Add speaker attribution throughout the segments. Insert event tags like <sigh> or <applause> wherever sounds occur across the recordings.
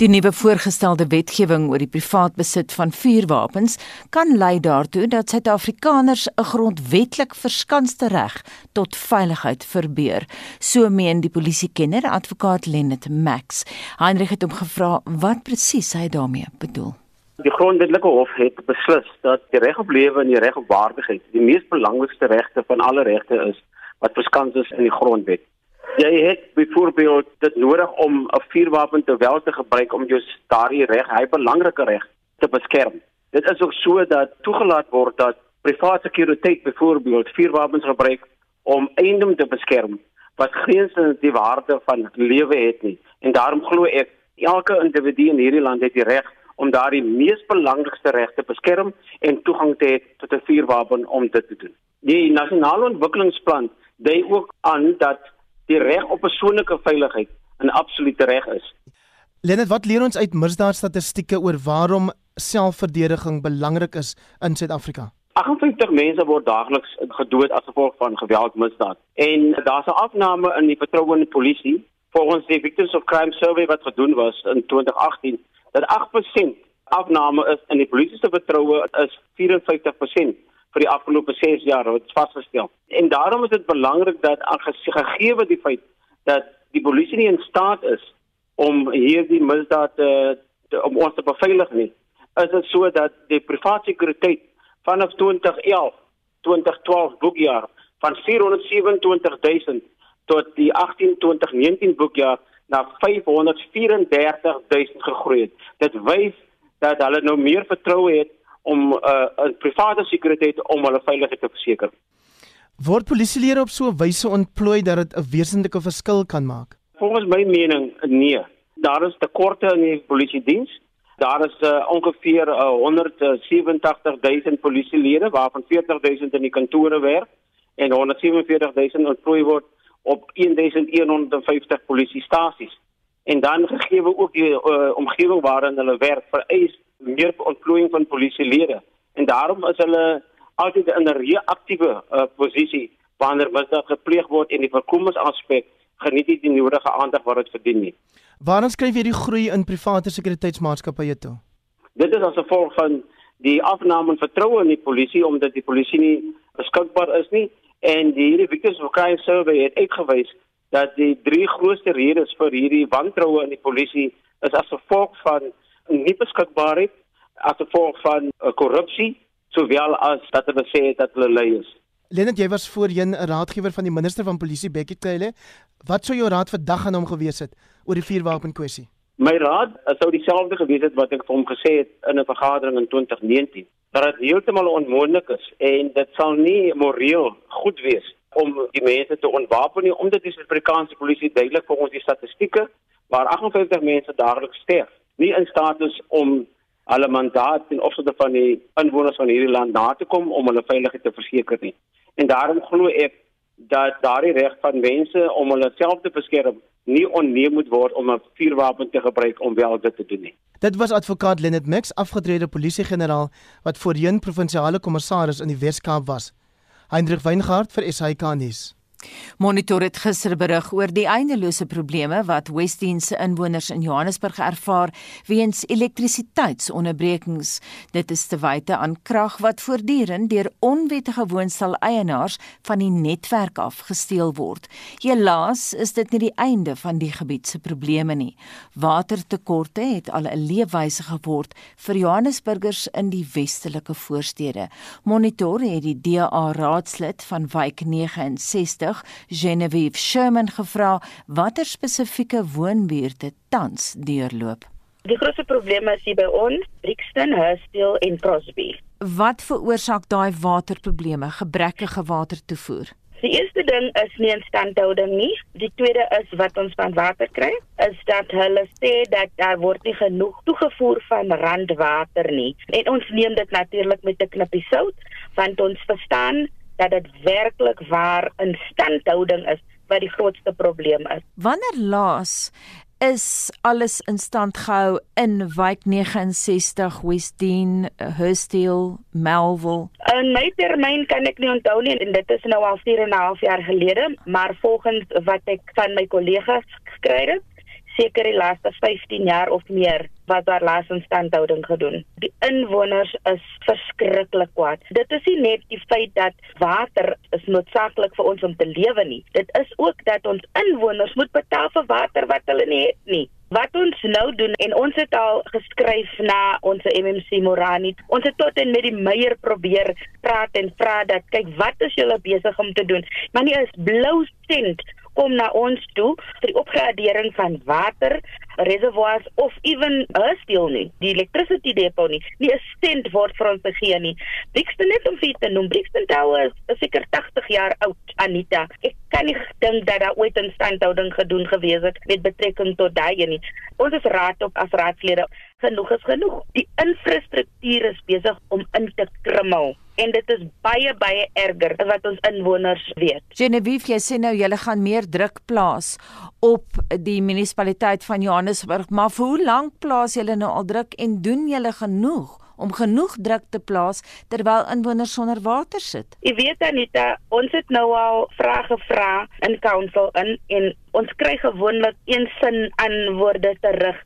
Speaker 1: Die nuwe voorgestelde wetgewing oor die privaat besit van vuurwapens kan lei daartoe dat Suid-Afrikaners 'n grondwetlik verskanste reg tot veiligheid verbeur, so meen die polisiekenner advokaat Lennet Max. Heinrich het hom gevra wat presies hy daarmee bedoel.
Speaker 2: Die grondwetlike hof het beslis dat die reg op lewe en die reg op waardigheid die mees belangrikste regte van alle regte is wat verskans is in die grondwet. Jy het byvoorbeeld dit nodig om 'n vuurwapen te wel te gebruik om jou daardie reg, hy belangrike reg te beskerm. Dit is ook so dat toegelaat word dat private sekuriteit byvoorbeeld vuurwapens gebruik om eiendom te beskerm wat geen die waarde van lewe het nie. En daarom glo ek elke individu in hierdie land het die reg om daardie mees belangrikste reg te beskerm en toegang te hê tot 'n vuurwapen om dit te doen. Die nasionale ontwikkelingsplan dui ook aan dat die reg op persoonlike veiligheid 'n absolute reg is.
Speaker 3: Lenet, wat leer ons uit misdaadstatistieke oor waarom selfverdediging belangrik is in Suid-Afrika?
Speaker 2: 58 mense word daagliks gedood as gevolg van geweldmisdaad. En daar's 'n afname in die vertroue in die polisie volgens die Victims of Crime Survey wat gedoen was in 2018 dat 8% afname is in die polisie se vertroue is 54% vir die afgelope 6 jaar wat vasgestel. En daarom is dit belangrik dat gegee die feit dat die polisie nie in staat is om hierdie misdaad te, te om ons te beveilig nie, is dit so dat die private sekuriteit vanaf 2011, 2012 boekjaar van 427000 tot die 18-2019 boekjaar na 534000 gegroei het. Dit wys dat hulle nou meer vertroue het om 'n uh, 'n private sekuriteit om hulle veiligheid te verseker.
Speaker 3: Word polisielede op so 'n wyse ontplooi dat dit 'n wesentlike verskil kan maak?
Speaker 2: Volgens my mening nee. Daar is tekorte in die polisie diens. Daar is uh, ongeveer uh, 187000 polisielede waarvan 40000 in die kantore werk en 147000 ontplooi word op 1150 polisiestasies. En dan gegee ook die uh, omgewing waarin hulle werk vereis meer ontplooiing van polisielede en daarom is hulle altyd in 'n reaktiewe uh, posisie wanneer misdaad gepleeg word en die voorkomingsaspek geniet nie die nodige aandag wat dit verdien nie.
Speaker 3: Waarom skryf jy die groei in private sekuriteitsmaatskappye toe?
Speaker 2: Dit is as gevolg van die afname van vertroue in die polisie omdat die polisie nie beskikbaar is nie en die hierdie Victims of Crime Survey het uitgewys dat die drie grootste redes vir hierdie wantroue in die polisie is as gevolg van nie beskikbaarheid as gevolg van uh, korrupsie sowel as dat hulle sê dat hulle lei is.
Speaker 3: Lenet, jy was voorheen 'n raadgewer van die minister van polisie Bekkie Cele. Wat sou jou raad vandag aan hom gewees het oor die vuurwapen kwessie?
Speaker 2: My raad sou dieselfde gewees het wat ek vir hom gesê het in 'n vergadering in 2019 dat dit heeltemal onmoontlik is en dit sal nie moreel goed wees om die mense te ontwapen nie omdat die Suid-Afrikaanse polisie duidelik vir ons die statistieke waar 58 mense daagliks sterf nie in staat is om hulle mandaat ten opsigte van die inwoners van hierdie land na te kom om hulle veiligheid te verseker nie. En daarom glo ek dat daardie reg van mense om hulle self te beskerm nie onneem moet word om 'n vuurwapen te gebruik om wel dit te doen nie.
Speaker 3: Dit was advokaat Lenet Mix, afgetrede polisiegeneraal wat voorheen provinsiale kommissaris in die Wes-Kaap was. Hendrik Weingart vir SAK nuus.
Speaker 1: Monitor het gister berig oor die eindelose probleme wat Westdene se inwoners in Johannesburg ervaar weens elektrisiteitsonderbrekings. Dit is te wyte aan krag wat voortdurend deur onwettige woonstel eienaars van die netwerk af gesteel word. Helaas is dit nie die einde van die gebied se probleme nie. Watertekorte het al 'n leefwyse geword vir Johannesburgers in die westelike voorstede. Monitor het die DA raadslid van wijk 69 jeug Genevieve Sherman gevra watter spesifieke woonbuurte tans deurloop.
Speaker 4: Die grootste probleem is hier by ons, Brixton, Hurstville en Crosby.
Speaker 1: Wat veroorsaak daai waterprobleme, gebrekkige watertoevoer?
Speaker 4: Die eerste ding is nie instandhouding nie. Die tweede is wat ons van water kry, is dat hulle sê dat daar word nie genoeg toegevoer van randwater nie. En ons neem dit natuurlik met 'n knippie sout, want ons verstaan dat dit werklik waar instandhouding is wat die grootste probleem is.
Speaker 1: Wanneer laas is alles in stand gehou in wijk 69 Westdene Hurstville Melville
Speaker 4: In my termyn kan ek nie onthou nie en dit is nou al 4 en 'n half jaar gelede maar volgens wat ek van my kollegas gekry het seker die laaste 15 jaar of meer wat daar laas instandhouding gedoen. Die inwoners is verskriklik kwaad. Dit is nie net die feit dat water is noodsaaklik vir ons om te lewe nie. Dit is ook dat ons inwoners moet betaal vir water wat hulle nie het nie. Wat ons nou doen en ons het al geskryf na ons MMC Morani. Ons het tot en met die meier probeer praat en vra dat kyk wat is julle besig om te doen? Maar nie is blou sent kom na ons toe vir die opgradering van water reservoirs of even 'n steel nie die electricity depot nie. Nie 'n sent word vir ons gegee nie. Brixton net om vir te noem Brixton Tower is seker 80 jaar oud Anita. Ek kan nie dink dat daar ooit 'n standhouding gedoen gewees het met betrekking tot daai nie. Ons is raad op as raadslede. Genoeg is genoeg. Die infrastruktuur is besig om in te krummel en dit is baie baie erger as wat ons inwoners weet.
Speaker 1: Genevieve, jy sê nou julle gaan meer druk plaas op die munisipaliteit van Johannesburg, maar vir hoe lank plaas julle nou al druk en doen julle genoeg? om genoeg druk te plaas terwyl inwoners sonder water sit.
Speaker 4: Jy weet Anita, ons het nou al vrae gevra in council in en ons kry gewoonlik een sin antwoorde terug.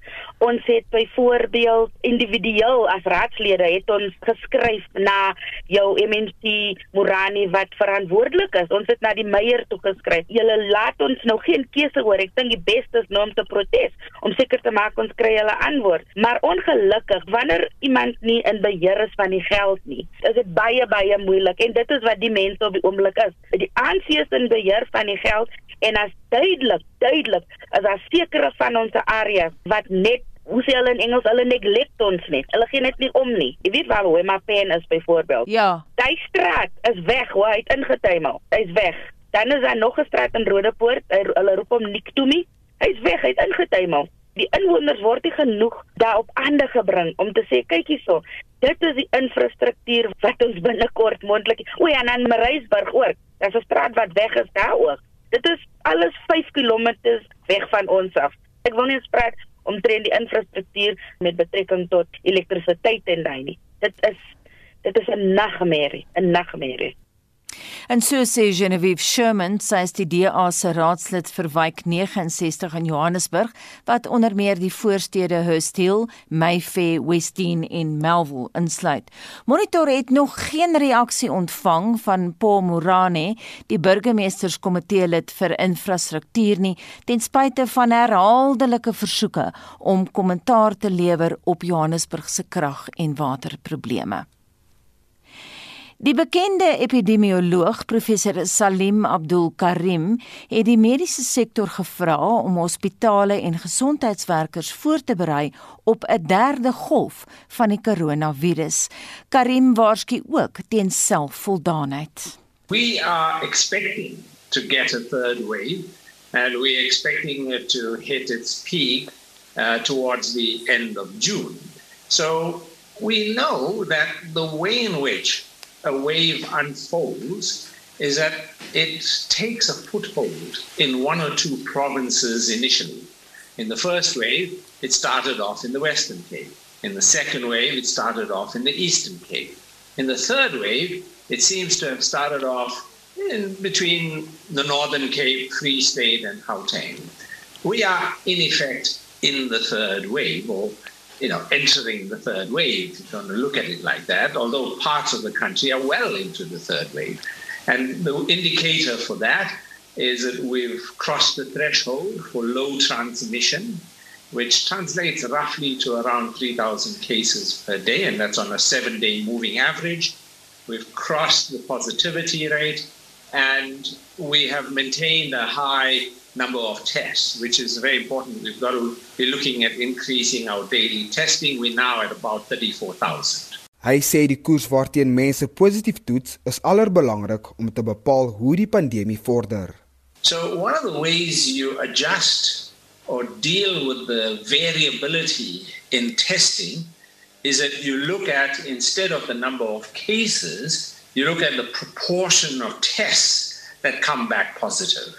Speaker 4: Ons het byvoorbeeld individueel as raadslede het ons geskryf na jou MNC Morani wat verantwoordelik is. Ons het na die meier toe geskryf. Julle laat ons nou geen keuse oor. Ek dink die beste is nou om te protes om seker te maak ons kry hulle antwoord. Maar ongelukkig wanneer iemand nie in beheer is van die geld nie, is dit baie baie moeilik en dit is wat die mense op die oomblik is. Die ANC is in beheer van die geld en as duidelik duidelik as daar sekere van ons areas wat net hoe sê hulle in Engels hulle neglect ons net. Hulle gee net nie om nie. Jy weet waar Wema Pen is byvoorbeeld.
Speaker 1: Ja.
Speaker 4: Daai straat is weg hoe hy het ingetuimel. Hy's weg. Dan is daar nog 'n straat in Rodepoort hulle roep hom Niktumi hy's weg hy't ingetuimel. Die inwoners word nie genoeg daarop aande gebring om te sê kyk hierso dit is die infrastruktuur wat ons binnekort moontlik o ja en dan Mareisburg ook. Daar's 'n straat wat weg is daar ook Dit is alles 5 km weg van ons af. Ek wil nie spreek omtrent die infrastruktuur met betrekking tot elektrisiteit en daai nie. Dit is dit is 'n nagmerrie, 'n nagmerrie.
Speaker 1: En so sê Genevieve Sherman, sy is die DA se raadslid vir Wyk 69 in Johannesburg, wat onder meer die voorstede Hustel, Mayfair, Westdene en Melville insluit. Monitor het nog geen reaksie ontvang van Paul Morane, die burgemeesterskomitee lid vir infrastruktuur nie, ten spyte van herhaaldelike versoeke om kommentaar te lewer op Johannesburg se krag- en waterprobleme. Die bekende epidemioloog professor Salim Abdul Karim het die mediese sektor gevra om hospitale en gesondheidswerkers voor te berei op 'n derde golf van die koronavirus. Karim waarsku ook teen selfvoldaanheid.
Speaker 5: We are expecting to get a third wave and we are expecting it to hit its peak uh, towards the end of June. So we know that the way in which a wave unfolds is that it takes a foothold in one or two provinces initially. In the first wave, it started off in the Western Cape. In the second wave, it started off in the Eastern Cape. In the third wave, it seems to have started off in between the Northern Cape, Free State, and Gauteng. We are, in effect, in the third wave, or you know, entering the third wave, if you're going to look at it like that, although parts of the country are well into the third wave. And the indicator for that is that we've crossed the threshold for low transmission, which translates roughly to around 3,000 cases per day, and that's on a seven day moving average. We've crossed the positivity rate, and we have maintained a high number of tests, which is very important. We've got to be looking at increasing our daily testing. We're now at about 34,000.
Speaker 6: Hy sê die koers waarteen mense positief toets is allerbelangrik om te bepaal hoe die pandemie vorder.
Speaker 5: So one of the ways you adjust or deal with the variability in testing is that you look at instead of the number of cases, you look at the proportion of tests that come back positive.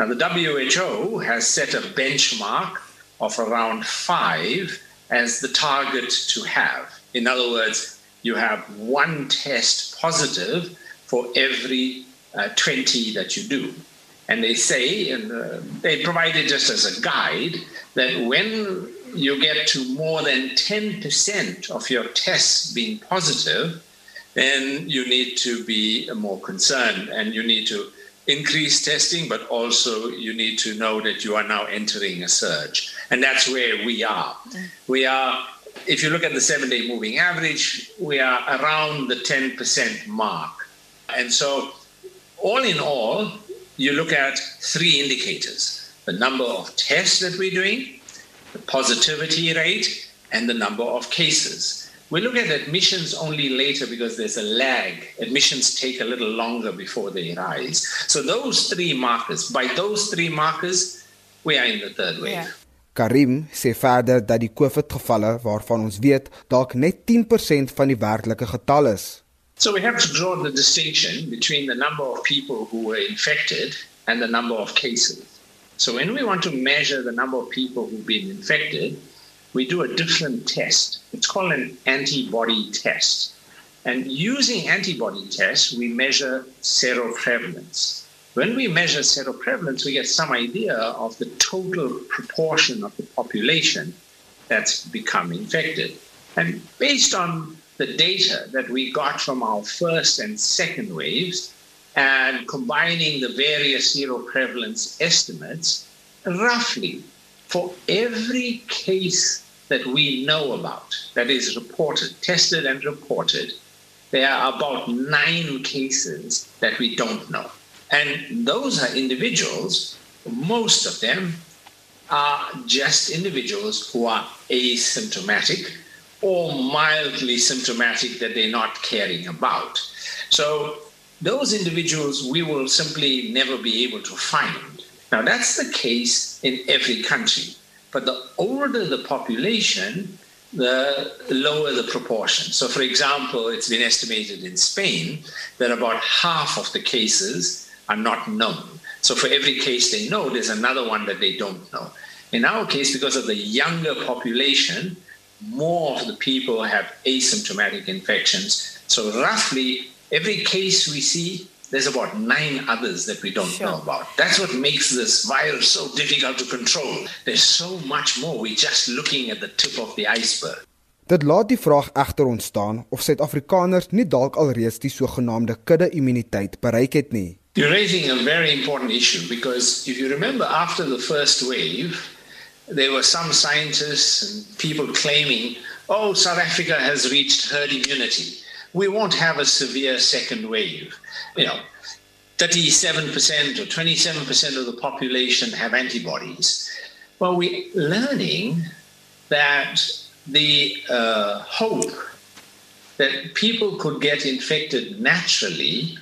Speaker 5: Now, the WHO has set a benchmark of around five as the target to have. In other words, you have one test positive for every uh, 20 that you do. And they say, and uh, they provide it just as a guide, that when you get to more than 10% of your tests being positive, then you need to be more concerned and you need to increase testing, but also you need to know that you are now entering a surge. And that's where we are. We are, if you look at the seven day moving average, we are around the 10% mark. And so, all in all, you look at three indicators the number of tests that we're doing, the positivity rate, and the number of cases. We look at admissions only later because there's a lag. Admissions take a little longer before they rise. So, those three markers, by those three markers, we are in the third wave. Yeah.
Speaker 6: Karim sê verder dat die COVID-gevalle waarvan ons weet dalk net 10% van die werklike getal is.
Speaker 5: So we have to draw the distinction between the number of people who were infected and the number of cases. So when we want to measure the number of people who've been infected, we do a different test. It's called an antibody test. And using antibody tests, we measure seroprevalence. When we measure seroprevalence, we get some idea of the total proportion of the population that's become infected. And based on the data that we got from our first and second waves, and combining the various seroprevalence estimates, roughly for every case that we know about that is reported, tested and reported, there are about nine cases that we don't know. And those are individuals, most of them are just individuals who are asymptomatic or mildly symptomatic that they're not caring about. So those individuals we will simply never be able to find. Now, that's the case in every country. But the older the population, the lower the proportion. So, for example, it's been estimated in Spain that about half of the cases are not known. So, for every case they know, there's another one that they don't know. In our case, because of the younger population, more of the people have asymptomatic infections. So, roughly every case we see, there's about nine others that we don't sure. know about. That's what makes this virus so difficult to control. There's so much more. We're just looking at the tip of the iceberg.
Speaker 6: Dit laat die vraag egter ontstaan of Suid-Afrikaners nie dalk alreeds die sogenaamde kudde-immuniteit bereik het nie.
Speaker 5: You're raising a very important issue because if you remember after the first wave, there were some scientists and people claiming, "Oh, South Africa has reached herd immunity." We won't have a severe second wave. You know, 37% or 27% of the population have antibodies. Well, we're learning that the uh, hope that people could get infected naturally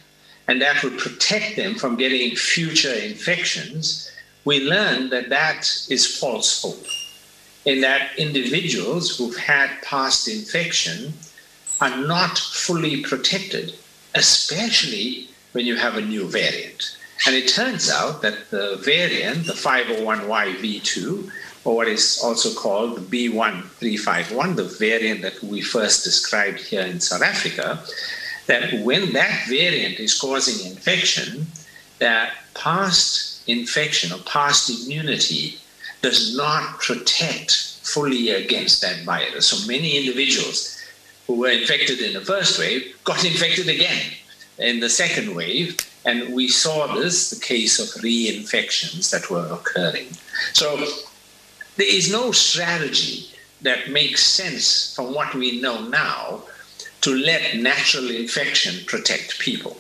Speaker 5: and that would protect them from getting future infections, we learned that that is false hope. In that individuals who've had past infection are not fully protected, especially when you have a new variant. And it turns out that the variant, the 501YV2, or what is also called the B1351, the variant that we first described here in South Africa, that when that variant is causing infection, that past infection or past immunity does not protect fully against that virus. So many individuals who were infected in the first wave got infected again in the second wave. And we saw this, the case of reinfections that were occurring. So there is no strategy that makes sense from what we know now to let natural infection protect people.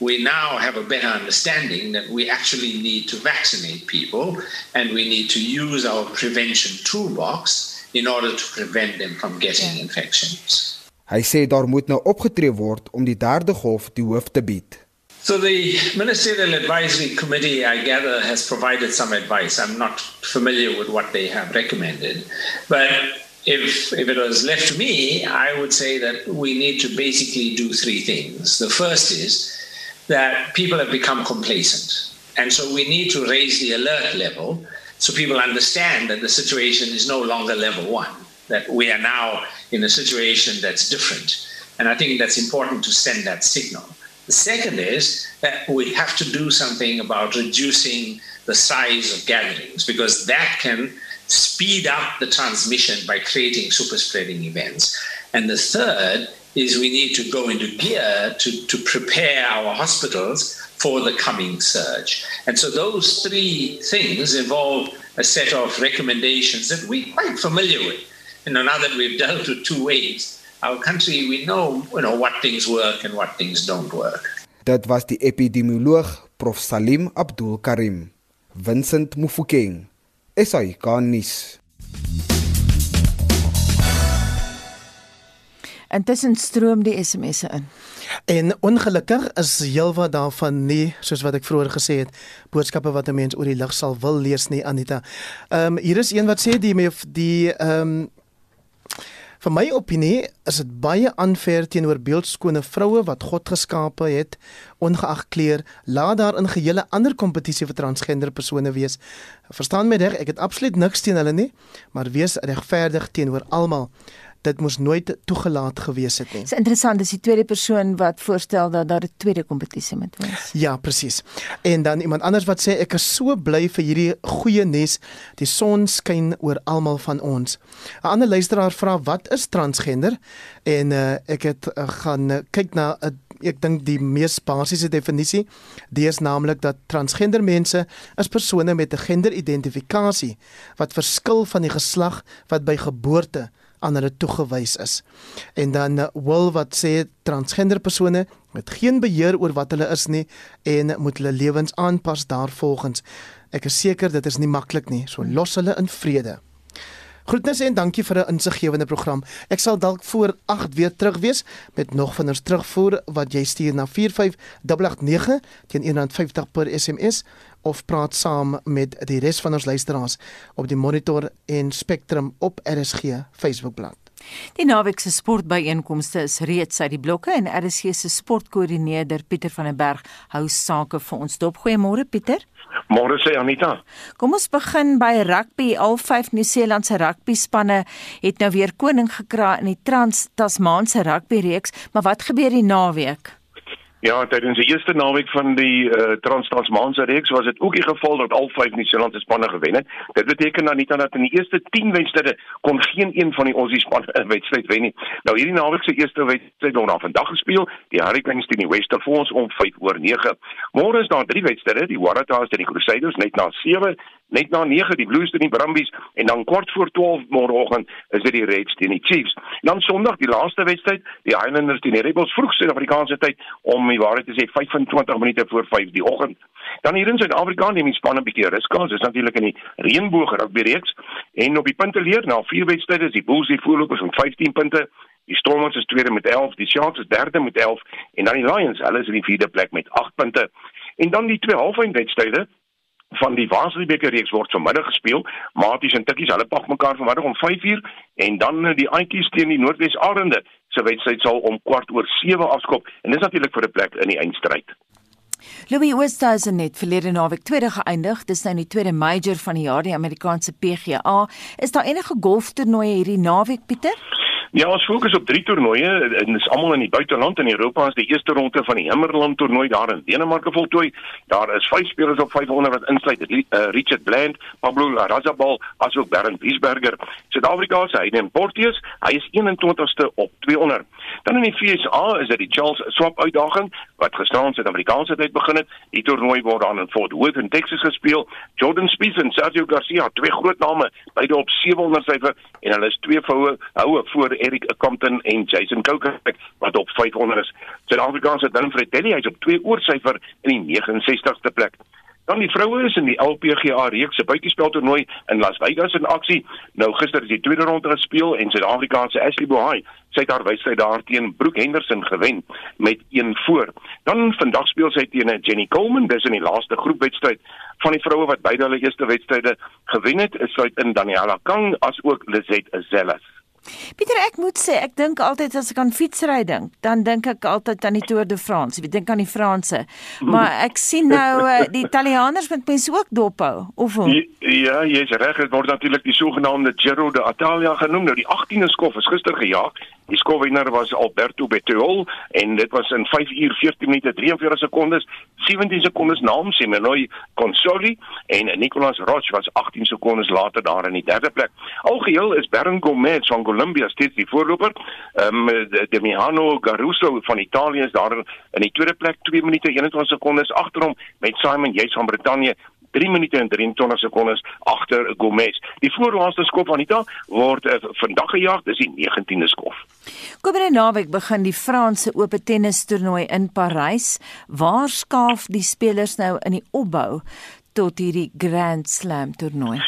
Speaker 5: We now have a better understanding that we actually need to vaccinate people and we need to use our prevention toolbox in order to prevent them from getting yeah. infections.
Speaker 6: Hy sê daar moet nou opgetree word om die derde golf die hoof te bied.
Speaker 5: So the Ministerial Advisory Committee, I gather, has provided some advice. I'm not familiar with what they have recommended. But if, if it was left to me, I would say that we need to basically do three things. The first is that people have become complacent. And so we need to raise the alert level so people understand that the situation is no longer level one that we are now in a situation that's different. And I think that's important to send that signal. The second is that we have to do something about reducing the size of gatherings because that can speed up the transmission by creating super spreading events. And the third is we need to go into gear to, to prepare our hospitals for the coming surge. And so those three things involve a set of recommendations that we're quite familiar with. You know, now that we've dealt with two waves, our country we know you know what things work and what things don't work.
Speaker 6: Dit was die epidemioloog Prof Salim Abdul Karim. Vincent Mufokeng. Esai kanis.
Speaker 1: Intussen stroom die SMS'e in.
Speaker 3: En ongelukkig is heelwat daarvan nie soos wat ek vroeër gesê het, boodskappe wat 'n mens oor die lig sal wil lees nie Anita. Ehm um, hier is een wat sê die die ehm um, Vir my opinie is dit baie aanver teenoor beeldskone vroue wat God geskape het, ongeag kleur, laat daar in gehele ander kompetisie vir transgender persone wees. Verstaan my reg, ek het absoluut niks teen hulle nie, maar wees regverdig teenoor almal dit moes nooit toegelaat gewees het nie.
Speaker 1: Dis interessant, dis die tweede persoon wat voorstel dat daar 'n tweede kompetisie moet wees.
Speaker 3: Ja, presies. En dan iemand anders wat sê ek is so bly vir hierdie goeie nes. Die son skyn oor almal van ons. 'n Ander luisteraar vra wat is transgender? En uh, ek het uh, gaan uh, kyk na 'n uh, ek dink die mees basiese definisie, dit is naamlik dat transgender mense is persone met 'n genderidentifikasie wat verskil van die geslag wat by geboorte aan hulle toegewys is. En dan uh, wil wat sê transgender persone met geen beheer oor wat hulle is nie en moet hulle lewens aanpas daarvolgens. Ek is seker dit is nie maklik nie. So los hulle in vrede. Groetnisse en dankie vir 'n insiggewende program. Ek sal dalk voor 8 weer terug wees met nog van ons terugvoer wat jy stuur na 45889 teen 150 per SMS of praat saam met die res van ons luisteraars op die Monitor en Spectrum op RSG Facebookblad.
Speaker 1: Die naweek se sportbyeenkomste is reeds uit die blokke en RSG se sportkoördineerder Pieter van den Berg hou sake vir ons dop. Goeiemôre Pieter.
Speaker 7: Môre sê Anita.
Speaker 1: Kom ons begin by rugby. Al vyf Nieu-Seelandse rugby spanne het nou weer koning gekra in die Trans-Tasmaanse rugby reeks, maar wat gebeur die naweek?
Speaker 7: Ja, tydens die eerste naweek van die uh, Trans-Tasmaanse reeks was dit ook die geval dat al vyf Nieu-Seelandse spanne gewen het. Dit beteken dan nie dat in die eerste 10 wedstryde kon geen een van die Aussie spanne 'n wedstryd wen nie. Nou hierdie naweek se eerste wedstryd word dan vandag gespeel, die Hurricanes teen die Western om 5 oor 9. Môre is daar drie wedstryde, die Waratahs teen die Crusaders net na 7 net na 9 die Blues teen die Brumbies en dan kwart voor 12 môreoggend is dit die Reds teen die Chiefs. Dan Sondag die laaste wedstryd, die Highlanders teen die Rebels vroeg Suid-Afrikaanse tyd om die waarheid te sê 25 minute voor 5 die oggend. Dan hier in Suid-Afrika neem die span 'n bietjie kans. Dis natuurlik in die reënboog rugby reeks en op die punte leer na vier wedstryde is die Bulls die voorlopers met 15 punte. Die Stormers is tweede met 11, die Sharks is derde met 11 en dan die Lions, hulle is in die vierde plek met 8 punte. En dan die twee halfeindwedstryde van die Waasribeker reeks word vanmiddag gespeel. Maties en Tikkies, hulle pak mekaar vanmiddag om 5uur en dan eh, die Aantjies teen die Noordwes Arende. Se wedstryd sal om kwart oor 7 afskop en dis natuurlik vir 'n plek in die eindstryd.
Speaker 1: Louis Oosthuizen net verlede naweek tweede geëindig. Dis nou die tweede major van die jaar, die Amerikaanse PGA. Is daar enige golftoernooie hierdie naweek, Pieter?
Speaker 7: Ja, ons fokus op drie toernooie en dit is almal in die buiteland in Europa. Ons die eerste ronde van die Himmerland toernooi daar in Denemarke voltooi. Daar is vyf spelers op 500 wat insluit. Uh, Richard Bland, Pablo Larrazabal, asook Bernd Wiesberger. Suid-Afrika se Hayden Porteous, hy is 21ste op 200. Dan in die FSA is dit die Charles Swap uitdaging wat gisteraan Suid-Afrikaanse tyd begin het. Die toernooi word dan in Fort Worth in Texas gespeel. Jordan Spieth en Sergio Garcia, twee groot name, beide op 700 syfer en hulle is twee voue houe voor Eric Compton en Jason Kokrak wat op 500 is. Suid-Afrikaanse Dylan Fratelli hy's op 2 oor syfer in die 69ste plek. Dan die vroue is in die LPGA reeks se buitespeltoernooi in Las Vegas in aksie. Nou gister is die tweede ronde gespeel en Suid-Afrikaanse Ashley Bohai sy het haar wedstryd daar teen Brooke Henderson gewen met 1 voor. Dan vandag speel sy teen Jenny Coleman, dis in die laaste groepwedstryd van die vroue wat beide hulle eerste wedstryde gewen het, is sy in Daniela Kang as ook Lizette Zellas.
Speaker 1: Pieter, ek moet sê, ek dink altyd as ek aan fietsry dink, dan dink ek altyd aan die Tour de France. Ek dink aan die Franse. Maar ek sien nou eh, die Italianers met mense ook dophou, of hoe?
Speaker 7: Ja, jy's reg, dit word natuurlik die sogenaamde Giro d'Italia genoem. Nou die 18de skof is gister gejaag Die skofwenner was Alberto Bettiol en dit was in 5 uur 14 minute 43 sekondes, 17 sekondes na hom Simonoi Consoli en Nicolas Roche was 18 sekondes later daar in die derde plek. Algeheel is Bern Gomez van Colombia steeds die voorloper. Ehm um, Demiano Garuso van Italië is daar in die tweede plek 2 minute 21 sekondes agter hom met Simon Yates van Brittanje 3 minute en 23 sekondes agter Gomez. Die voorlaaste skop Anita word uh, vandag gejaag, dis die 19de skop.
Speaker 1: Komende naweek begin die Franse Ope tennis toernooi in Parys. Waar skaaf die spelers nou in die opbou tot hierdie Grand Slam toernooi?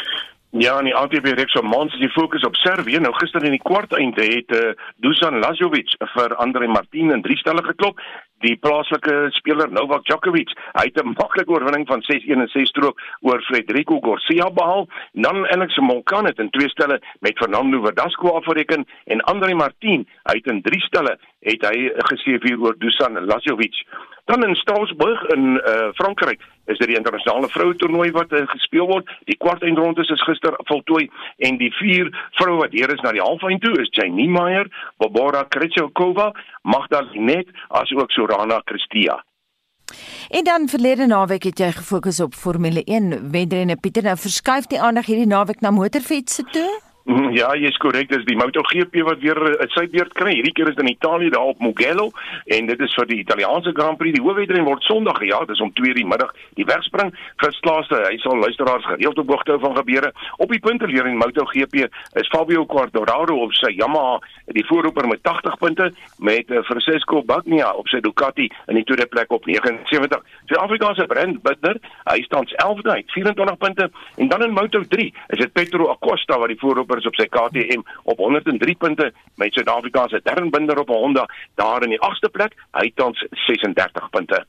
Speaker 7: Ja, en die ATP reeks van maande is die fokus op Servië. Nou gister in die kwarteinde het uh, Dusan Lajovic vir Andre Martin in drie stelle geklop die plaaslike speler Novak Djokovic. Hy het 'n maklike oorwinning van 6-1 en 6-strook oor Federico Garcia behaal. Dan Alex Molcan het in twee stelle met Fernando Verdasco afgereken en Andre Martin, het in drie stelle het hy geseef hier oor Dusan Lajovic. Dan in Strasbourg in uh, Frankryk is dit die internasionale vroue toernooi wat uh, gespeel word. Die kwartfinale is gister voltooi en die vier vroue wat hier is na die halffinale toe is Jenny Meyer, Barbara Krejcikova, Magda Linet asook Sorana Cristia.
Speaker 1: En dan verlede naweek het jy gefokus op Formule 1 wedrenne. Pieter, nou verskuif die aandag hierdie naweek na motorfietsse toe?
Speaker 7: Mhm, ja, jy is korrek, dis die MotoGP wat weer 'n uh, sy beurt kry. Hierdie keer is dit in Italië daar op Mugello en dit is vir die Italiaanse Grand Prix. Die hoofwedren word Sondag gejaag, dis om 2:00 die middag. Die wegspring vir Slaaste, hy sal luisteraars gereeld op hoogte van gebeure. Op die punteleer in MotoGP is Fabio Quartararo op sy Yamaha die voorloper met 80 punte met uh, Francesco Bagnaia op sy Ducati in die tweede plek op 79. Suid-Afrika se Brent Bittner, hy staan 11de uit 24 punte en dan in Moto3 is dit Petro Acosta wat die voorloper kopers op sy KTM op 103 punte met Suid-Afrika se Darren Binder op 'n Honda daar in die 8ste plek, hy tans 36 punte.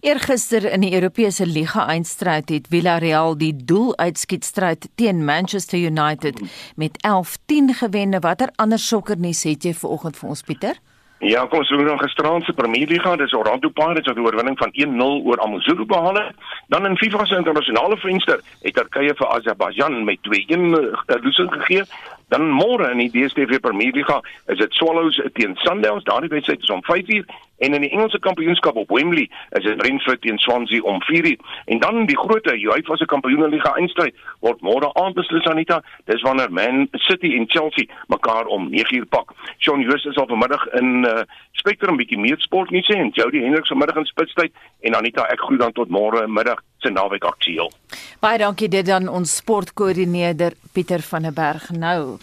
Speaker 1: Eergister in die Europese Liga eindstryd het Villarreal die doeluitskietstryd teen Manchester United met 11-10 gewen. Watter ander sokkernuus het jy vir oggend vir ons Pieter?
Speaker 7: Ja, kom ons doen dan gisteraand se Premier Liga, dis Orlando Pirates wat 'n oorwinning van 1-0 oor Amazulu behaal het. Dan in FIFA se internasionale venster het Turkye vir Azerbaijan met 2-1 uh, losing gegee. Dan môre in die DStv Premier Liga is dit Swallows teen Sundowns. Daardie wedstryd is om 5:00 en in die Engelse Kampioenskap op Wembley is dit Brentford teen Swansea om 4:00. En dan die groot UEFA se Kampioenliga eindstryd word môre aand beslis Anita. Dis wanneer Man City en Chelsea mekaar om 9:00 pak. Shaun Joost is al vanmiddag in uh, Spectrum bietjie meer sport nie sê en Jody Hendricks vanmiddag in spitstyd en Anita ek groet dan tot môre middag se naweek aktueel.
Speaker 1: Baie dankie dit dan ons sportkoördineerder Pieter van der Berg nou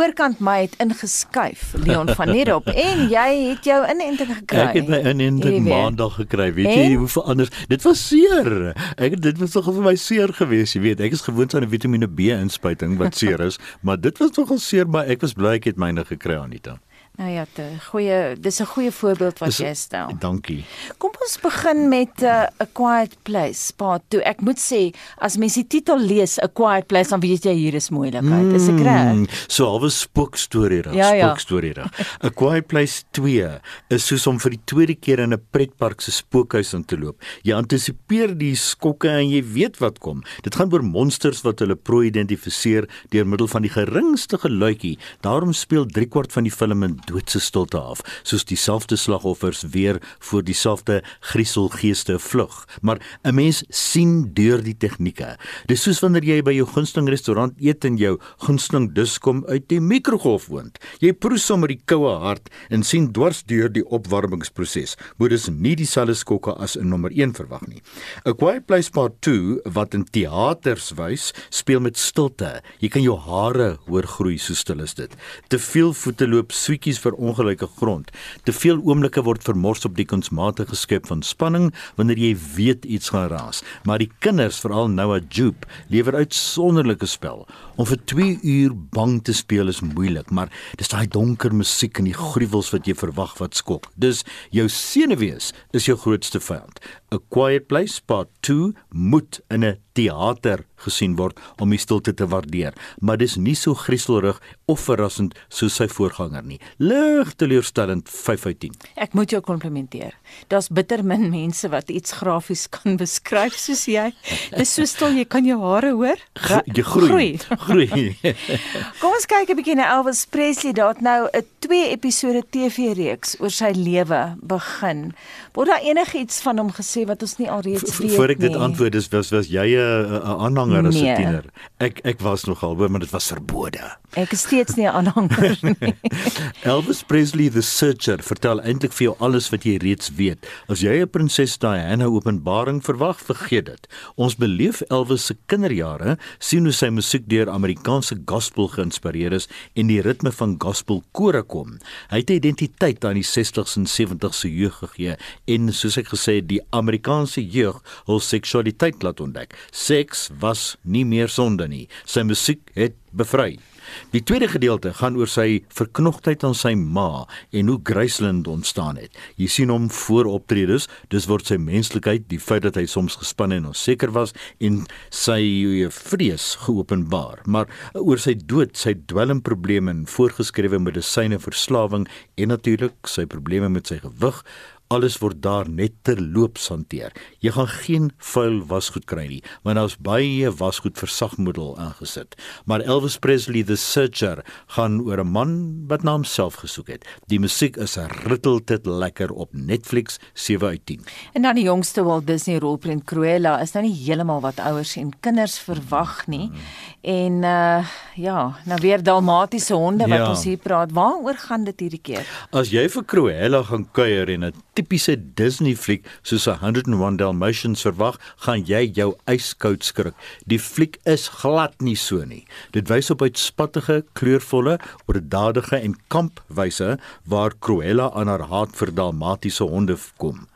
Speaker 1: oorkant my het ingeskuif Leon van Nierop <laughs> en jy het jou inenting gekry.
Speaker 8: Ek het my inenting maandag gekry. Weet en? jy hoe verander? Dit was seer. Ek dit was tog vir my seer geweest, jy weet. Ek is gewoond aan 'n Vitamiene B inspuiting wat seer is, <laughs> maar dit was nogal seer, maar ek was bly ek het myne gekry Anita.
Speaker 1: Nou ja, 'n goeie dis 'n goeie voorbeeld wat jy stel.
Speaker 8: Dankie.
Speaker 1: Kom ons begin met 'n uh, A Quiet Place part 2. Ek moet sê as mens die titel lees A Quiet Place dan weet jy hier is moeilikheid. Dis ek reg. Mm,
Speaker 8: so 'n spookstorie reg, ja, ja. spookstorie reg. A Quiet Place 2 is soos om vir die tweede keer in 'n pretpark se spookhuis in te loop. Jy antisipeer die skokke en jy weet wat kom. Dit gaan oor monsters wat hulle prooi identifiseer deur middel van die geringste geluidjie. Daarom speel 3 kwart van die film in doodse stilte af, soos dieselfde slagoffers weer voor dieselfde grieselgeeste vlug. Maar 'n mens sien deur die tegnieke. Dis soos wanneer jy by jou gunsteling restaurant eet en jou gunsteling dis kom uit die mikrogolf woond. Jy proe sommer die koue hart en sien dwars deur die opwarmingsproses. Moet dis nie dieselfde skokke as in nommer 1 verwag nie. A Quiet Place Part 2 wat in teaters wys, speel met stilte. Jy kan jou hare hoor groei so stil is dit. Te veel voete loop sweetjies vir ongelyke grond. Te veel oomblikke word vermors op die kunsmatige skep van spanning wanneer jy weet iets gaan raas. Maar die kinders, veral Noah Jupe, lewer uit sonderlike spel. Om vir 2 uur bang te speel is moeilik, maar dis daai donker musiek en die gruwels wat jy verwag wat skok. Dis jou senuwees is jou grootste vyand. A Quiet Place Part 2 moet in 'n teater gesien word om die stilte te waardeer, maar dis nie so grieselrig of verrassend soos sy voorganger nie. Lig teleurstellend 5 uit 10.
Speaker 1: Ek moet jou komplimenteer. Daar's bitter min mense wat iets grafies kan beskryf soos jy. Dis so stil jy kan jou hare hoor.
Speaker 8: Jy groei. Groei. groei. <laughs>
Speaker 1: Kom ons kyk 'n bietjie na Elvis Presley. Daar het nou 'n twee episode TV-reeks oor sy lewe begin. Word daar enigiets van hom gesê wat ons nie alreeds weet nie?
Speaker 8: Voor ek dit antwoord, dis was was jy 'n aanhanger as 'n nee. tiener? Ek ek was nogal, maar dit was verbode.
Speaker 1: Ek is steeds nie 'n aanhanger <laughs> nie.
Speaker 8: Elvis Presley the Searcher vertel eintlik vir jou alles wat jy reeds weet. As jy 'n prinses Diana openbaring verwag, vergeet dit. Ons beleef Elvis se kinderjare, sien hoe sy musiek deur Amerikaanse gospel geïnspireer is en die ritme van gospel kore kom. Hy het 'n identiteit aan die 60s en 70s se jeug gegee en soos ek gesê het, die Amerikaanse jeug hul seksualiteit laat ontdek. Seks was nie meer sonde nie. Sy musiek het bevry. Die tweede gedeelte gaan oor sy verknogtheid aan sy ma en hoe Graceland ontstaan het. Jy sien hom voor optredes, dis word sy menslikheid, die feit dat hy soms gespanne en onseker was en sy vrees geopenbaar. Maar oor sy dood, sy dwelmprobleme en voorgeskrewe medisyne verslawing en natuurlik sy probleme met sy gewig alles word daar net terloops hanteer. Jy gaan geen vuil wasgoed kry nie, want daar's baie wasgoed versagmiddel ingesit. Maar Elvis Presley the Searcher gaan oor 'n man wat na homself gesoek het. Die musiek is 'n ritteltit lekker op Netflix 7 uit 10.
Speaker 1: En dan die jongste Walt Disney rolprent Cruella is nou nie heeltemal wat ouers en kinders verwag nie. En uh ja, nou weer dalmatiese honde wat ja. ons hier praat. Waaroor gaan dit hierdie keer?
Speaker 8: As jy vir Cruella gaan kuier en 'n tipiese Disney fliek soos 101 Dalmatians verwag, gaan jy jou yskoud skrik. Die fliek is glad nie so nie. Dit wys op uitspattige, kleurvolle, oordadige en kampwyse waar Cruella aan haar haat vir Dalmatiese honde kom.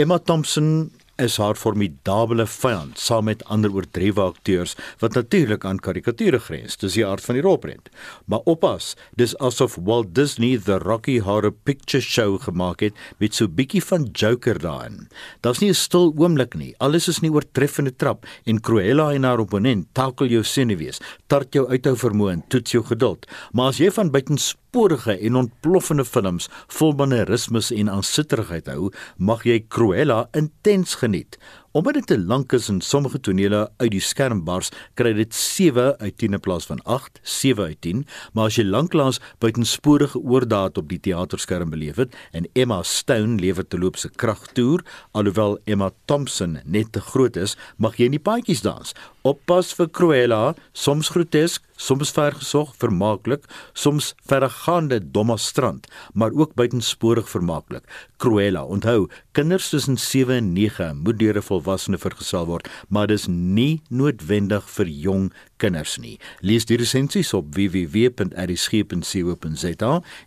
Speaker 8: Emma Thompson is haar formidable vyand saam met ander oordrewe akteurs wat natuurlik aan karikature grens. Dis die aard van die rolprent. Maar oppas, dis asof Walt Disney the Rocky Horror Picture Show gemaak het met so bietjie van Joker daarin. Daar's nie 'n stil oomblik nie. Alles is nie oortreffende trap en Cruella en haar opponent takel jou senuwees, tart jou uithou vermoë en toets jou geduld. Maar as jy van buitens buitensporige en ontploffende films vol manierismes en aansitterigheid hou, mag jy Cruella intens geniet. geniet Omdat dit te lank is en sommige tonele uit die skerm bars, kry dit 7 uit 10 in plaas van 8, 7 uit 10. Maar as jy lanklaas buitensporige oordaat op die teaterskerm beleef het en Emma Stone lewer te loop se kragtoer, alhoewel Emma Thompson net te groot is, mag jy nie paadjies dans. Oppas vir Cruella, soms grotesk, soms vergesog, vermaaklik, soms verregaande dommastrand, maar ook buitensporig vermaaklik. Cruella, onthou, kinders tussen 7 en 9 moet deur 'n volwassene vergesel word, maar dis nie noodwendig vir jong kinders nie. Lees die resensies op www.rsg.co.za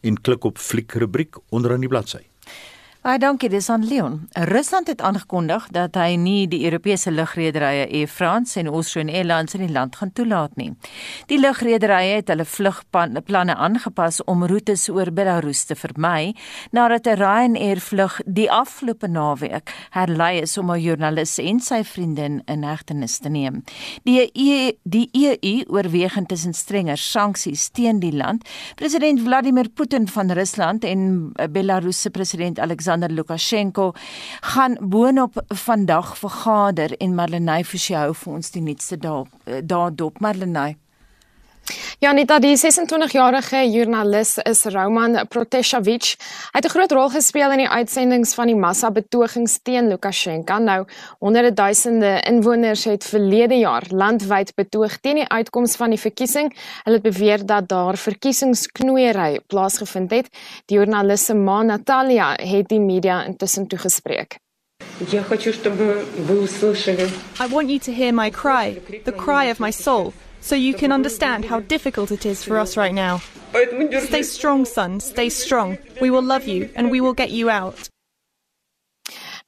Speaker 8: en klik op fliekrubriek onderaan die bladsy.
Speaker 1: Baie dankie, dis aan Leon. Rusland het aangekondig dat hy nie die Europese lugrederye Air France en Austrian Airlines in die land gaan toelaat nie. Die lugrederye het hulle vlugplanne aangepas om roetes oor Belarus te vermy nadat 'n Ryanair vlug die afgelope naweek herlei is om 'n joernalis en sy vriendin in hegtenis te neem. Die EU, die EU oorweeg intussen strenger sanksies teen die land. President Vladimir Putin van Rusland en Belarus se president Alexander Alexander Lukasjenko gaan boonop vandag vergader en Marlenae Forsie hou vir ons die nuutste daar daar dop. Marlenae
Speaker 9: Janita, die 26-jarige joernalis is Roman Protesevich. Hy het 'n groot rol gespeel in die uitsendings van die massa-betogings teen Lukasjenko. Nou, honderde duisende inwoners het verlede jaar landwyd betoog teen die uitkoms van die verkiesing. Hulle het beweer dat daar verkiesingsknoeiery plaasgevind het. Die joernalis se ma Natalia het die media intussen toegespreek.
Speaker 10: I want you to hear my cry, the cry of my soul so you can understand how difficult it is for us right now. Stay strong, son, stay strong. We will love you and we will get you out.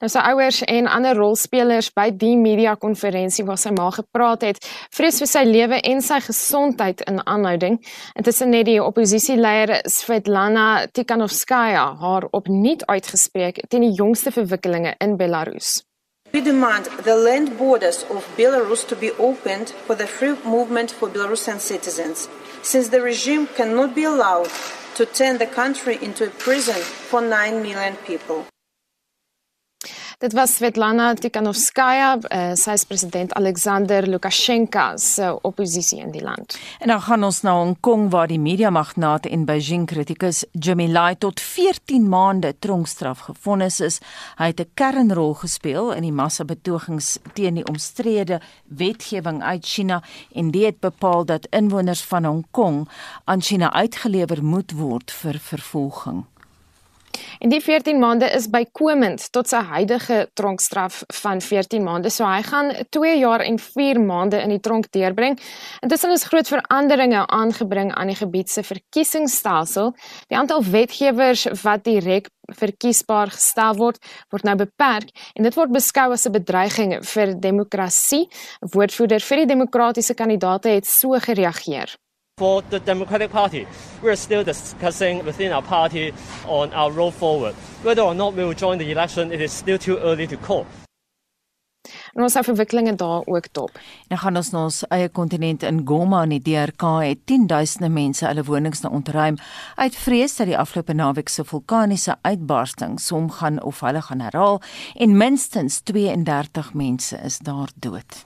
Speaker 9: Nou sy ouers en ander rolspelers by die media konferensie waar sy ma gepraat het, vrees vir sy lewe en sy gesondheid in aanhouding. Intussen het die oppositieleier Svetlana Tikhanovskaya haar opnuut uitgespreek teen die jongste verwikkelinge in Belarus.
Speaker 11: We demand the land borders of Belarus to be opened for the free movement for Belarusian citizens, since the regime cannot be allowed to turn the country into a prison for 9 million people.
Speaker 9: Dit was Svetlana Tikhanovskaya, uh, sy is president Alexander Lukasjenko se oppositie in die land.
Speaker 1: En dan gaan ons na Hong Kong waar die mediamagnaat en Beijing kritikus Jimmy Lai tot 14 maande tronkstraf gefonnis is. Hy het 'n kernrol gespeel in die massabetogings teen die omstrede wetgewing uit China en dit het bepaal dat inwoners van Hong Kong aan China uitgelewer moet word vir vervolging.
Speaker 9: En die 14 maande is bykomend tot sy huidige tronkstraf van 14 maande. So hy gaan 2 jaar en 4 maande in die tronk deurbring. Intussen is groot veranderinge aangebring aan die gebied se verkiesingsstelsel. Die aantal wetgewers wat direk verkiesbaar gestel word, word nou beperk en dit word beskou as 'n bedreiging vir demokrasie. 'n Woordvoerder vir die demokratiese kandidaate het so gereageer.
Speaker 12: For the Democratic Party, we're still discussing within our party on our road forward. Whether or not we will join the election, it is still too early to call.
Speaker 9: En ons het verwikkelinge daar ook dop.
Speaker 1: Nou gaan ons na ons eie kontinent in Goma in die DRK het 10000 mense hulle wonings nou ontruim uit vrees dat die afgelope naweek se vulkaniese uitbarsting som gaan of hulle gaan herhaal en minstens 32 mense is daar dood.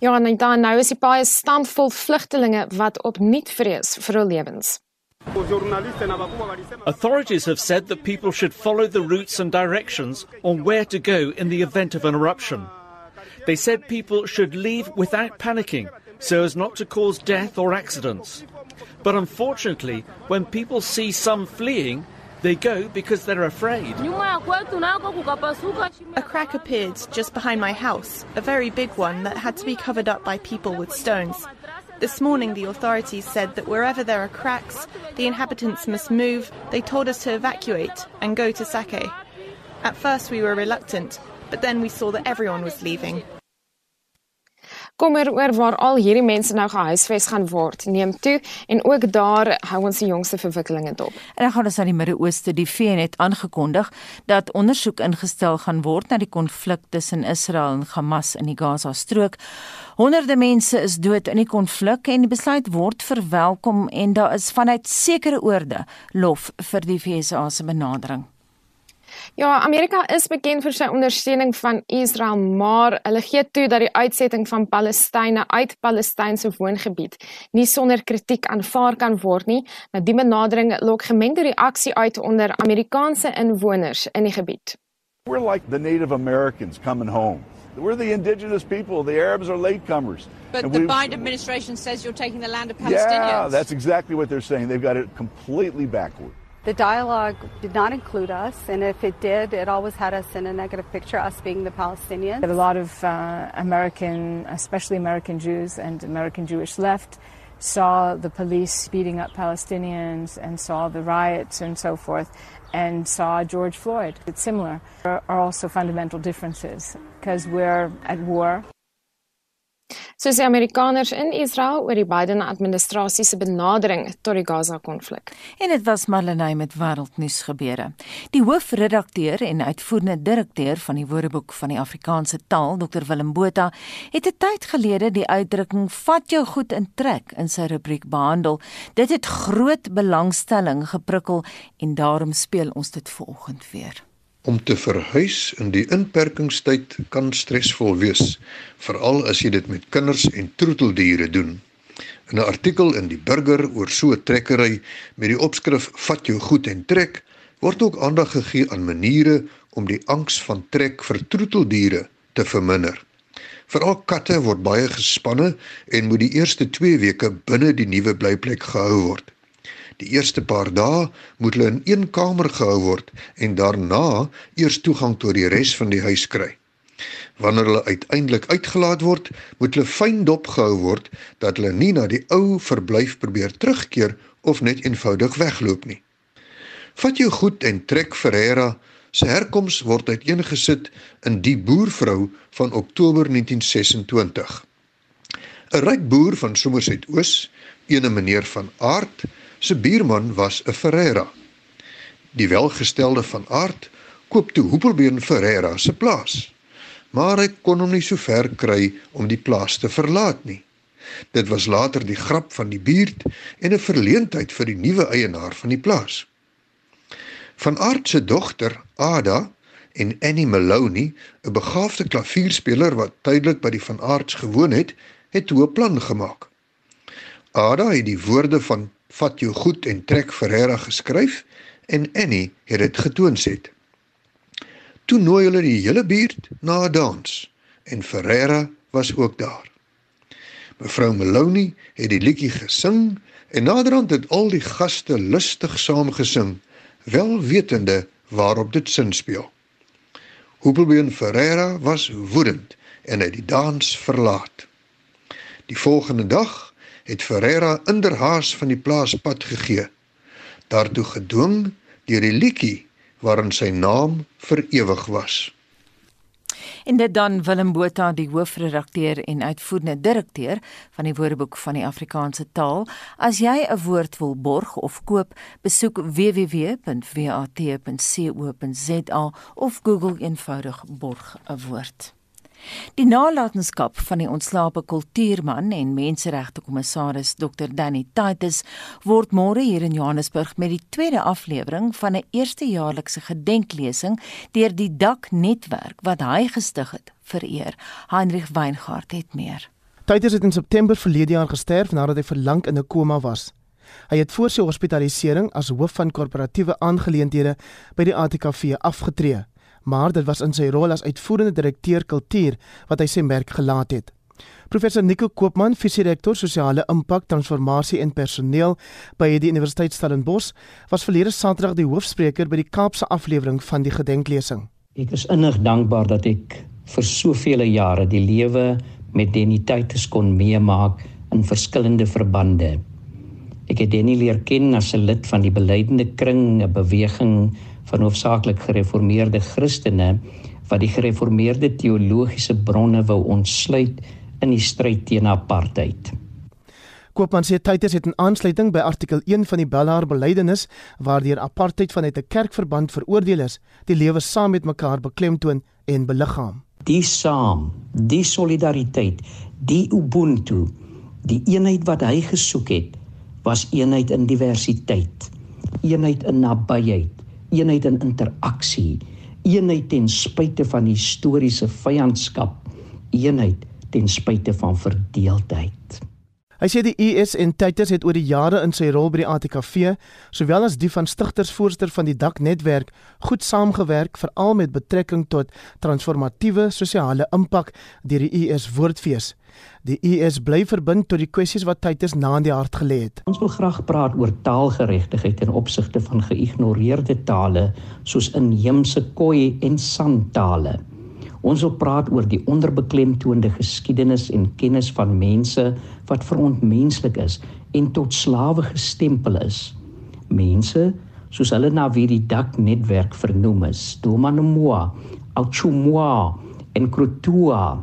Speaker 9: Ja, en dan nou is die baie stampvol vlugtelinge wat opnuut vrees vir hul lewens.
Speaker 13: Authorities have said that people should follow the routes and directions on where to go in the event of an eruption. They said people should leave without panicking so as not to cause death or accidents. But unfortunately, when people see some fleeing, They go because they're afraid.
Speaker 10: A crack appeared just behind my house, a very big one that had to be covered up by people with stones. This morning, the authorities said that wherever there are cracks, the inhabitants must move. They told us to evacuate and go to Sake. At first, we were reluctant, but then we saw that everyone was leaving.
Speaker 9: Kommer oor waar al hierdie mense nou gehuisves gaan word neem toe en ook daar hou ons die jongste verwikkelinge dop.
Speaker 1: En dan gaan ons na die Midde-Ooste. Die VN het aangekondig dat ondersoek ingestel gaan word na die konflik tussen Israel en Hamas in die Gaza-strook. Honderde mense is dood in die konflik en die besluit word verwelkom en daar is vanuit sekere oorde lof vir die VSA se benadering.
Speaker 9: Ja, Amerika is bekend vir sy ondersteuning van Israel, maar hulle gee toe dat die uitsetting van Palestynë uit Palestynse woongebied nie sonder kritiek aanvaar kan word nie. Nou die benadering lok gemengde reaksie uit onder Amerikaanse inwoners in die gebied.
Speaker 14: We're like the Native Americans coming home. We're the indigenous people. The Arabs are latecomers.
Speaker 15: But and the Biden administration says you're taking the land of Palestinians.
Speaker 14: Yeah, that's exactly what they're saying. They've got it completely backward.
Speaker 16: The dialogue did not include us, and if it did, it always had us in a negative picture, us being the Palestinians.
Speaker 17: A lot of uh, American, especially American Jews and American Jewish left, saw the police beating up Palestinians and saw the riots and so forth, and saw George Floyd. It's similar. There are also fundamental differences because we're at war.
Speaker 9: Soos die Amerikaners in Israel oor die Biden administrasie se benadering tot die Gaza-konflik.
Speaker 1: En dit was Marlenae met wêreldnuus gebeure. Die hoofredakteur en uitvoerende direkteur van die Woordeboek van die Afrikaanse taal, Dr Willem Botha, het 'n tyd gelede die uitdrukking "vat jou goed in trek" in sy rubriek behandel. Dit het groot belangstelling geprikkel en daarom speel ons dit vanoggend weer.
Speaker 18: Om te verhuis in die inperkingstyd kan stresvol wees, veral as jy dit met kinders en troeteldiere doen. In 'n artikel in die Burger oor so 'n trekkery met die opskrif "Vat jou goed en trek", word ook aandag gegee aan maniere om die angs van trek vir troeteldiere te verminder. Veral katte word baie gespanne en moet die eerste 2 weke binne die nuwe blyplek gehou word. Die eerste paar dae moet hulle in een kamer gehou word en daarna eers toegang tot die res van die huis kry. Wanneer hulle uiteindelik uitgelaat word, moet hulle fyn dop gehou word dat hulle nie na die ou verblyf probeer terugkeer of net eenvoudig wegloop nie. Vat jou goed en trek Ferreira se herkoms word uiteengesit in die boervrou van Oktober 1926. 'n Ryk boer van Somerset Oos, ene meneer van Aard, se buurman was 'n Ferreira. Die welgestelde van aard koop toe Hoepelbeen Ferreira se plaas. maar hy kon hom nie so ver kry om die plaas te verlaat nie. Dit was later die grap van die buurt en 'n verleentheid vir die nuwe eienaar van die plaas. Van Aard se dogter, Ada, en Annie Maloney, 'n begaafde klavierspeler wat tydelik by die Van Aarts gewoon het, het toe 'n plan gemaak. Ada het die woorde van "Vat jou goed en trek Ferreira" geskryf en Annie het dit getoonset. Toe nooi hulle die hele buurt na 'n dans en Ferreira was ook daar. Mevrou Maloney het die liedjie gesing en naderhand het al die gaste lustig saamgesing, wel wetende waarop dit sin speel. Hoepelbeen Ferreira was woedend en het die dans verlaat. Die volgende dag het Ferreira inderhaas van die plaas pad gegee, daartoe gedwing deur die liedjie waarin sy naam vir ewig was.
Speaker 1: En dit dan Willem Botha, die hoofredakteur en uitvoerende direkteur van die Woordeboek van die Afrikaanse taal. As jy 'n woord wil borg of koop, besoek www.wat.co.za of Google eenvoudig borg 'n woord. Die nalatenskap van die ontslape kultuurman en menseregte kommissaris Dr Danny Titus word môre hier in Johannesburg met die tweede aflewering van 'n eerstejaarlikse gedenklesing deur die Dak netwerk wat hy gestig het vereer. Heinrich Weingart het meer.
Speaker 3: Titus het in September verlede jaar gesterf nadat hy vir lank in 'n koma was. Hy het voor sy hospitalisering as hoof van korporatiewe aangeleenthede by die ATKV afgetree maar dit was in sy rol as uitvoerende direkteur kultuur wat hy sy merk gelaat het. Professor Nico Koopman, visierektor sosiale impak, transformasie en personeel by die Universiteit Stellenbosch, was verlede Saterdag die hoofspreker by die Kaapse aflewering van die gedenklesing.
Speaker 19: Ek is innig dankbaar dat ek vir soveel jare die lewe met Denitaites kon meemaak in verskillende verbande. Ek het Denny leer ken as 'n lid van die beleidende kring, 'n beweging van hoofsaaklik gereformeerde Christene wat die gereformeerde teologiese bronne wou ontsluit in die stryd teen apartheid.
Speaker 3: Koopman sê Titus het in aansluiting by artikel 1 van die Bellaar belydenis waardeur apartheid vanuit 'n kerkverband veroordeel is, die lewe saam met mekaar beklemtoon en beliggaam.
Speaker 19: Die saam, die solidariteit, die ubuntu, die eenheid wat hy gesoek het, was eenheid in diversiteit, eenheid in nabyheid, eenheid in interaksie, eenheid ten spyte van historiese vyandskap, eenheid ten spyte van verdeeldheid.
Speaker 3: Hy sê die US en Titus het oor die jare in sy rol by die ATKV, sowel as die van stigtersvoorsitter van die Dak netwerk, goed saamgewerk veral met betrekking tot transformatiewe sosiale impak deur die US woordfees. Die US bly verbind tot die kwessies wat Titus na in die hart gelê het.
Speaker 19: Ons wil graag praat oor taalgeregtigheid in opsigte van geïgnoreerde tale soos inheemse Khoi en San tale. Ons wil praat oor die onderbeklemtoonde geskiedenis en kennis van mense wat verontmenslik is en tot slawe gestempel is. Mense soos hulle na wie die dak netwerk vernoem is, Domanemoa, Auchumwa en Krutua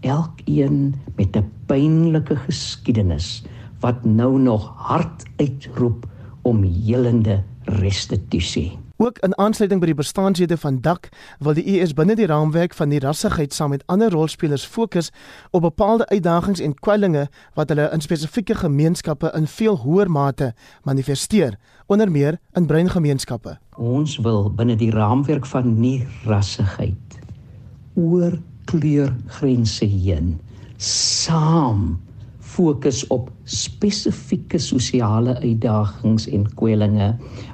Speaker 19: elkeen met 'n pynlike geskiedenis wat nou nog hard uitroep om helende restituisie.
Speaker 3: Ook in aansluiting by die bestaanshede van DAK wil die US binne die raamwerk van die rassigheid saam met ander rolspelers fokus op bepaalde uitdagings en kwellinge wat hulle in spesifieke gemeenskappe in veel hoër mate manifesteer, onder meer in breingemeenskappe.
Speaker 19: Ons wil binne die raamwerk van nie rassigheid oor kleurgrense heen. Saam fokus op spesifieke sosiale uitdagings en kwellinge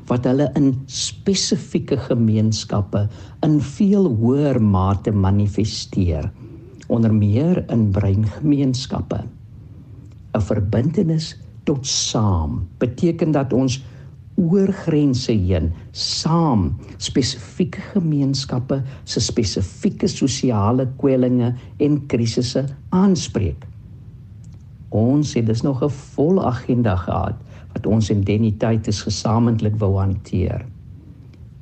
Speaker 19: wat hulle in spesifieke gemeenskappe in veel hoër mate manifesteer. Onder meer in breingemeenskappe. 'n verbintenis tot saam beteken dat ons oor grense heen saam spesifieke gemeenskappe se spesifieke sosiale kwellinge en krisisse aanspreek. Ons het dus nog 'n vol agenda gehad wat ons identiteit is gesamentlik wou hanteer.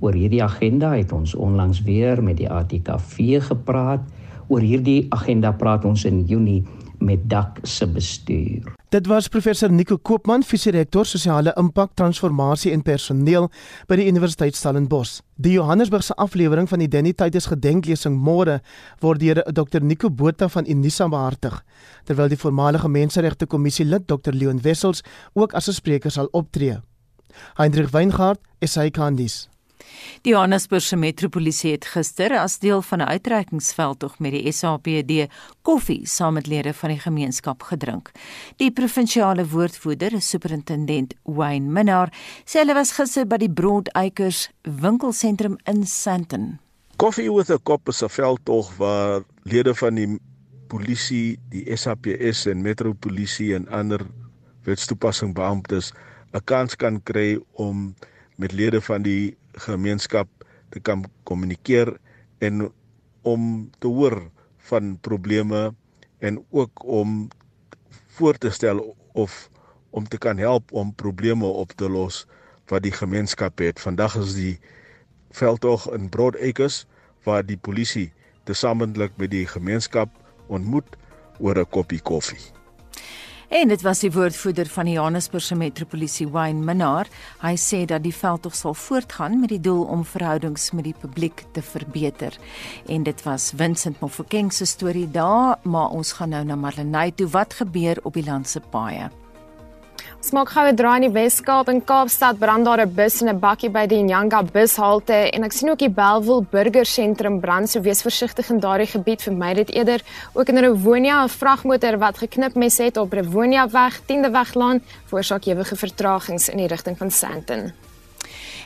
Speaker 19: Oor hierdie agenda het ons onlangs weer met die ATKV gepraat. Oor hierdie agenda praat ons in Junie met dak se bestuur.
Speaker 3: Dit was professor Nico Koopman, visierektor sosiale impak, transformasie en personeel by die Universiteit Stellenbosch. Die Johannesburgse aflewering van die Danny Titus gedenklesing môre word deur Dr Nico Botha van Unisa behartig, terwyl die voormalige menseregte kommissie lid Dr Leon Wessels ook as 'n spreker sal optree. Hendrik Weingart, SAK-nuus.
Speaker 1: Die Johannesburgse Metropolisie het gister as deel van 'n uitreikingsveldtog met die SAPD koffie saam met lede van die gemeenskap gedrink. Die provinsiale woordvoerder, superintendent Wayne Minnar, sê hulle was gister by die Broad Acres winkelsentrum in Sandton.
Speaker 20: Coffee with a Cup is 'n veldtog waar lede van die polisie, die SAPS en Metropolisie en ander wetstoepassing beamptes 'n kans kan kry om met lede van die gemeenskap te kan kommunikeer en om te hoor van probleme en ook om voor te stel of om te kan help om probleme op te los wat die gemeenskap het. Vandag is die veldtog in Broad Acres waar die polisie tesamentlik met die gemeenskap ontmoet oor 'n koppie koffie.
Speaker 1: En dit was die woordvoerder van die Johannesburgse Metropolisie Wayne Minnar. Hy sê dat die veldtog sal voortgaan met die doel om verhoudings met die publiek te verbeter. En dit was Vincent Mofokeng se storie daar, maar ons gaan nou na Marlenae toe. Wat gebeur op die land se paaie?
Speaker 9: Ons maak gou 'n draai in die Weskaap en Kaapstad brand daar 'n bus en 'n bakkie by die Nyanga bushalte en ek sien ook die Bellville Burger Sentrum brand, so wees versigtig in daardie gebied, vermy dit eerder. Ook in Rewonia 'n vragmotor wat geknip mes het op Rewonia weg, 10de weglaan, veroorsaak ewige vertragings in die rigting van Sandton.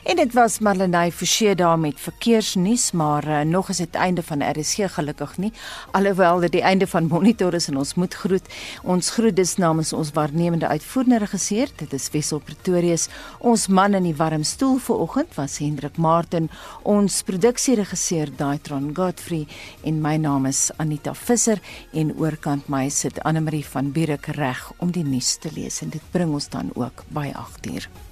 Speaker 1: En dit was Marlenae Forsie daar met verkeersnuus, maar uh, nog is dit einde van RSG gelukkig nie. Alhoewel dit die einde van Monitor is en ons moet groet. Ons groet dus namens ons waarnemende uitvoerende regisseur, dit is Wessel Pretorius. Ons man in die warm stoel vanoggend was Hendrik Martin, ons produksieregisseur Daitron Godfrey en my naam is Anita Visser en oorkant my sit Anne Marie van Bierik reg om die nuus te lees en dit bring ons dan ook by 8uur.